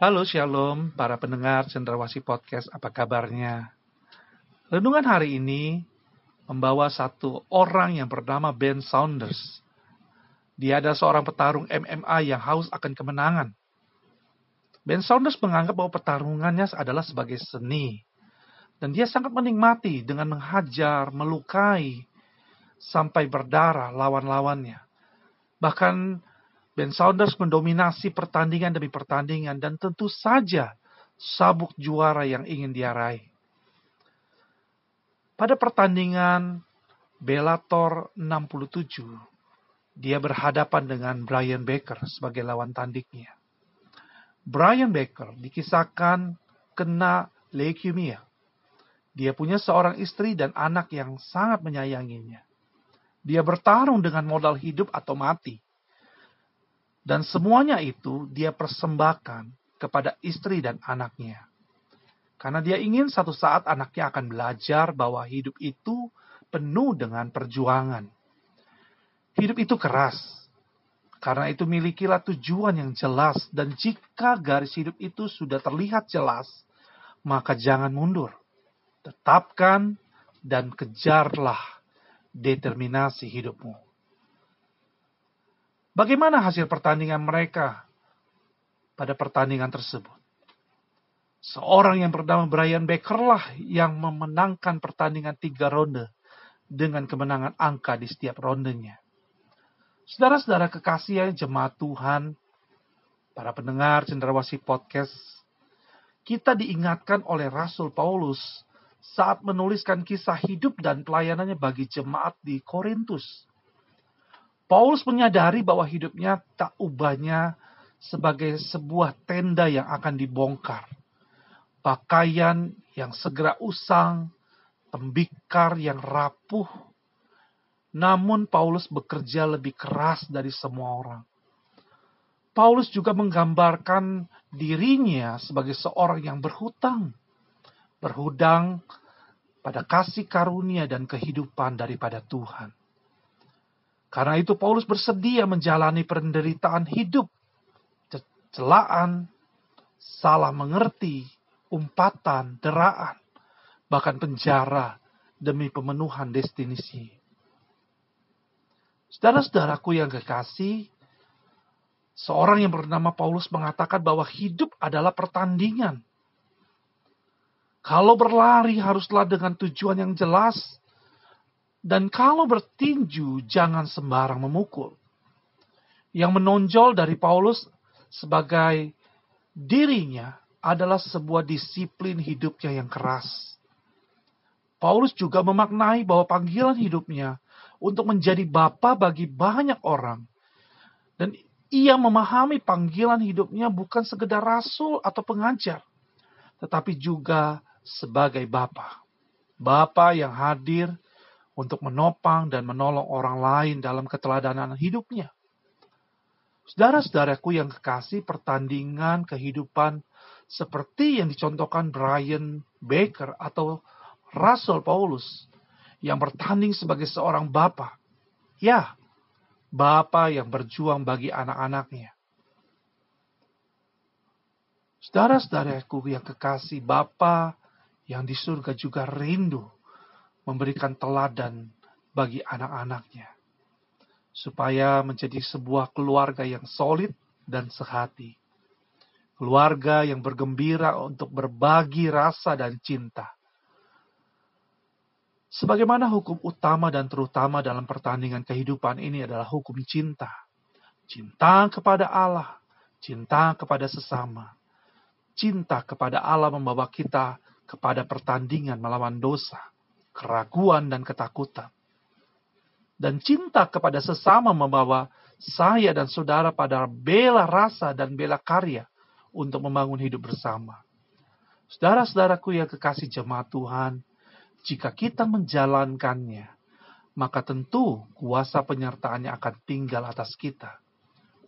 Halo Shalom, para pendengar Cendrawasi Podcast, apa kabarnya? Renungan hari ini membawa satu orang yang bernama Ben Saunders. Dia adalah seorang petarung MMA yang haus akan kemenangan. Ben Saunders menganggap bahwa pertarungannya adalah sebagai seni. Dan dia sangat menikmati dengan menghajar, melukai, sampai berdarah lawan-lawannya. Bahkan Ben Saunders mendominasi pertandingan demi pertandingan dan tentu saja sabuk juara yang ingin dia raih. Pada pertandingan Bellator 67, dia berhadapan dengan Brian Baker sebagai lawan tandingnya. Brian Baker dikisahkan kena leukemia. Dia punya seorang istri dan anak yang sangat menyayanginya. Dia bertarung dengan modal hidup atau mati dan semuanya itu dia persembahkan kepada istri dan anaknya. Karena dia ingin satu saat anaknya akan belajar bahwa hidup itu penuh dengan perjuangan. Hidup itu keras. Karena itu milikilah tujuan yang jelas dan jika garis hidup itu sudah terlihat jelas, maka jangan mundur. Tetapkan dan kejarlah determinasi hidupmu. Bagaimana hasil pertandingan mereka pada pertandingan tersebut? Seorang yang bernama Brian Baker lah yang memenangkan pertandingan tiga ronde dengan kemenangan angka di setiap rondenya. Saudara-saudara kekasih jemaat Tuhan, para pendengar cenderawasi podcast, kita diingatkan oleh Rasul Paulus saat menuliskan kisah hidup dan pelayanannya bagi jemaat di Korintus. Paulus menyadari bahwa hidupnya tak ubahnya sebagai sebuah tenda yang akan dibongkar. Pakaian yang segera usang, tembikar yang rapuh. Namun Paulus bekerja lebih keras dari semua orang. Paulus juga menggambarkan dirinya sebagai seorang yang berhutang. Berhudang pada kasih karunia dan kehidupan daripada Tuhan. Karena itu Paulus bersedia menjalani penderitaan hidup, celaan, salah mengerti, umpatan, deraan, bahkan penjara demi pemenuhan destinasi. Saudara-saudaraku yang kekasih, seorang yang bernama Paulus mengatakan bahwa hidup adalah pertandingan. Kalau berlari haruslah dengan tujuan yang jelas, dan kalau bertinju, jangan sembarang memukul. Yang menonjol dari Paulus sebagai dirinya adalah sebuah disiplin hidupnya yang keras. Paulus juga memaknai bahwa panggilan hidupnya untuk menjadi bapa bagi banyak orang. Dan ia memahami panggilan hidupnya bukan sekedar rasul atau pengajar, tetapi juga sebagai bapa. Bapa yang hadir untuk menopang dan menolong orang lain dalam keteladanan hidupnya. Saudara-saudaraku yang kekasih, pertandingan kehidupan seperti yang dicontohkan Brian Baker atau Rasul Paulus yang bertanding sebagai seorang bapa. Ya, bapa yang berjuang bagi anak-anaknya. Saudara-saudaraku yang kekasih, bapa yang di surga juga rindu memberikan teladan bagi anak-anaknya, supaya menjadi sebuah keluarga yang solid dan sehati, keluarga yang bergembira untuk berbagi rasa dan cinta. Sebagaimana hukum utama dan terutama dalam pertandingan kehidupan ini adalah hukum cinta. Cinta kepada Allah, cinta kepada sesama. Cinta kepada Allah membawa kita kepada pertandingan melawan dosa keraguan dan ketakutan. Dan cinta kepada sesama membawa saya dan saudara pada bela rasa dan bela karya untuk membangun hidup bersama. Saudara-saudaraku yang kekasih jemaat Tuhan, jika kita menjalankannya, maka tentu kuasa penyertaannya akan tinggal atas kita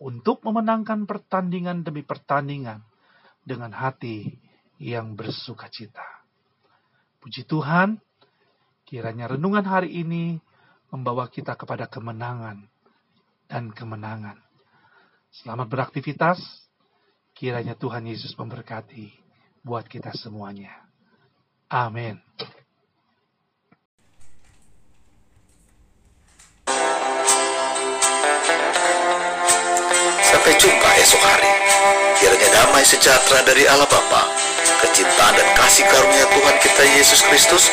untuk memenangkan pertandingan demi pertandingan dengan hati yang bersuka cita. Puji Tuhan, Kiranya renungan hari ini membawa kita kepada kemenangan dan kemenangan. Selamat beraktivitas. Kiranya Tuhan Yesus memberkati buat kita semuanya. Amin. Sampai jumpa esok hari. Kiranya damai sejahtera dari Allah Bapa, kecintaan dan kasih karunia Tuhan kita Yesus Kristus,